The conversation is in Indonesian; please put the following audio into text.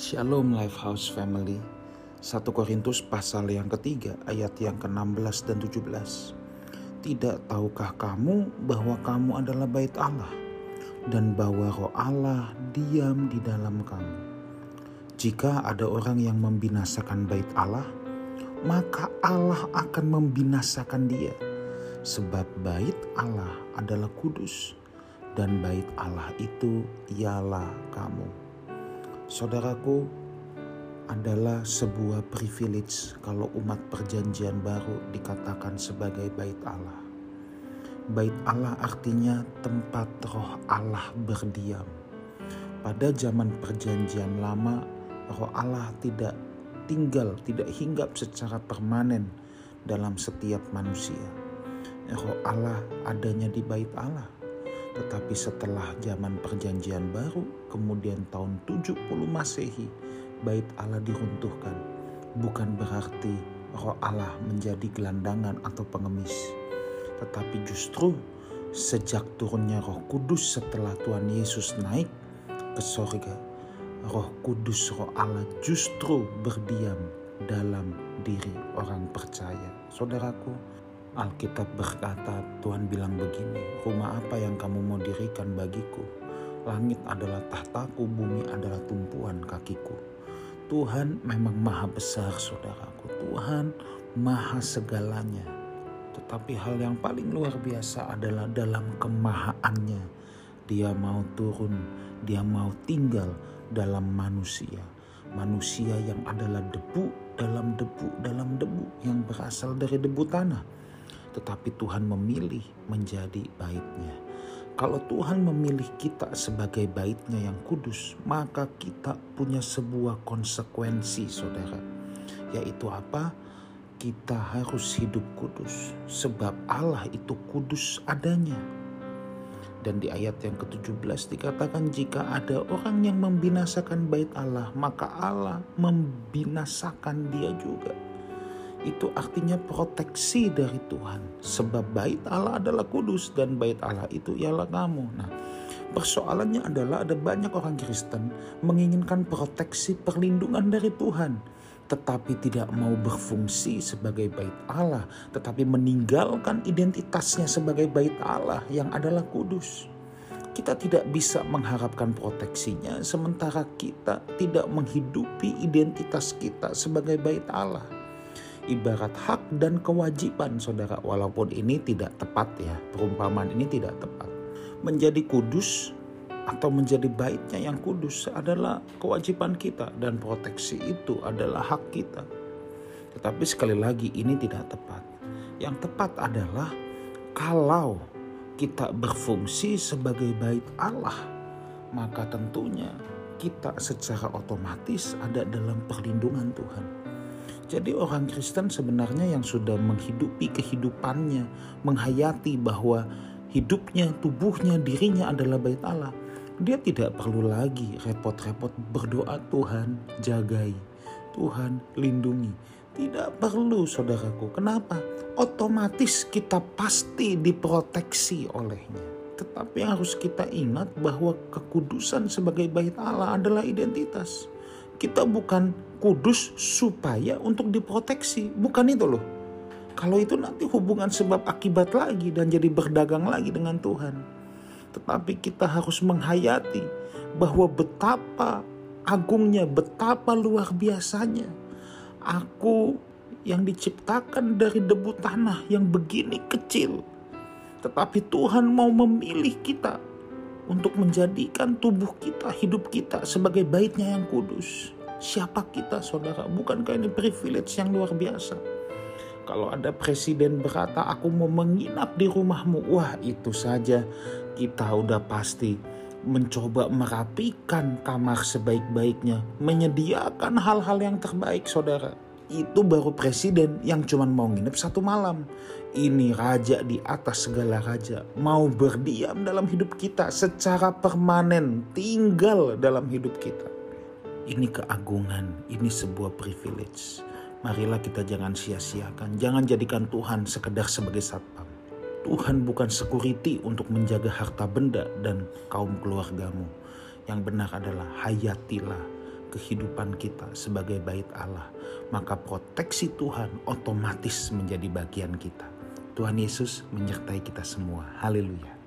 Shalom Lifehouse Family. 1 Korintus pasal yang ketiga ayat yang ke-16 dan 17 Tidak tahukah kamu bahwa kamu adalah bait Allah dan bahwa roh Allah diam di dalam kamu? Jika ada orang yang membinasakan bait Allah maka Allah akan membinasakan dia. Sebab bait Allah adalah kudus dan bait Allah itu ialah kamu Saudaraku, adalah sebuah privilege kalau umat perjanjian baru dikatakan sebagai bait Allah. Bait Allah artinya tempat roh Allah berdiam. Pada zaman perjanjian lama, roh Allah tidak tinggal, tidak hinggap secara permanen dalam setiap manusia. Roh Allah adanya di bait Allah tetapi setelah zaman perjanjian baru, kemudian tahun 70 Masehi, bait Allah diruntuhkan. Bukan berarti roh Allah menjadi gelandangan atau pengemis. Tetapi justru sejak turunnya roh kudus setelah Tuhan Yesus naik ke sorga, roh kudus roh Allah justru berdiam dalam diri orang percaya. Saudaraku, Alkitab berkata, Tuhan bilang begini, rumah apa yang kamu mau dirikan bagiku? Langit adalah tahtaku, bumi adalah tumpuan kakiku. Tuhan memang maha besar saudaraku. Tuhan maha segalanya. Tetapi hal yang paling luar biasa adalah dalam kemahaannya. Dia mau turun, dia mau tinggal dalam manusia. Manusia yang adalah debu dalam debu dalam debu yang berasal dari debu tanah tetapi Tuhan memilih menjadi baitnya. Kalau Tuhan memilih kita sebagai baitnya yang kudus, maka kita punya sebuah konsekuensi saudara. Yaitu apa? Kita harus hidup kudus. Sebab Allah itu kudus adanya. Dan di ayat yang ke-17 dikatakan jika ada orang yang membinasakan bait Allah, maka Allah membinasakan dia juga itu artinya proteksi dari Tuhan. Sebab bait Allah adalah kudus dan bait Allah itu ialah kamu. Nah, persoalannya adalah ada banyak orang Kristen menginginkan proteksi perlindungan dari Tuhan. Tetapi tidak mau berfungsi sebagai bait Allah. Tetapi meninggalkan identitasnya sebagai bait Allah yang adalah kudus. Kita tidak bisa mengharapkan proteksinya sementara kita tidak menghidupi identitas kita sebagai bait Allah ibarat hak dan kewajiban saudara. Walaupun ini tidak tepat ya. Perumpamaan ini tidak tepat. Menjadi kudus atau menjadi baitnya yang kudus adalah kewajiban kita dan proteksi itu adalah hak kita. Tetapi sekali lagi ini tidak tepat. Yang tepat adalah kalau kita berfungsi sebagai bait Allah maka tentunya kita secara otomatis ada dalam perlindungan Tuhan. Jadi orang Kristen sebenarnya yang sudah menghidupi kehidupannya, menghayati bahwa hidupnya, tubuhnya, dirinya adalah bait Allah. Dia tidak perlu lagi repot-repot berdoa Tuhan jagai, Tuhan lindungi. Tidak perlu saudaraku. Kenapa? Otomatis kita pasti diproteksi olehnya. Tetapi harus kita ingat bahwa kekudusan sebagai bait Allah adalah identitas. Kita bukan kudus supaya untuk diproteksi. Bukan itu loh. Kalau itu nanti hubungan sebab akibat lagi dan jadi berdagang lagi dengan Tuhan. Tetapi kita harus menghayati bahwa betapa agungnya, betapa luar biasanya. Aku yang diciptakan dari debu tanah yang begini kecil. Tetapi Tuhan mau memilih kita untuk menjadikan tubuh kita, hidup kita sebagai baitnya yang kudus. Siapa kita saudara? Bukankah ini privilege yang luar biasa? Kalau ada presiden berkata aku mau menginap di rumahmu, wah itu saja kita udah pasti mencoba merapikan kamar sebaik-baiknya, menyediakan hal-hal yang terbaik saudara itu baru presiden yang cuma mau nginep satu malam. Ini raja di atas segala raja mau berdiam dalam hidup kita secara permanen, tinggal dalam hidup kita. Ini keagungan, ini sebuah privilege. Marilah kita jangan sia-siakan, jangan jadikan Tuhan sekedar sebagai satpam. Tuhan bukan security untuk menjaga harta benda dan kaum keluargamu. Yang benar adalah hayatilah kehidupan kita sebagai bait Allah, maka proteksi Tuhan otomatis menjadi bagian kita. Tuhan Yesus menyertai kita semua. Haleluya.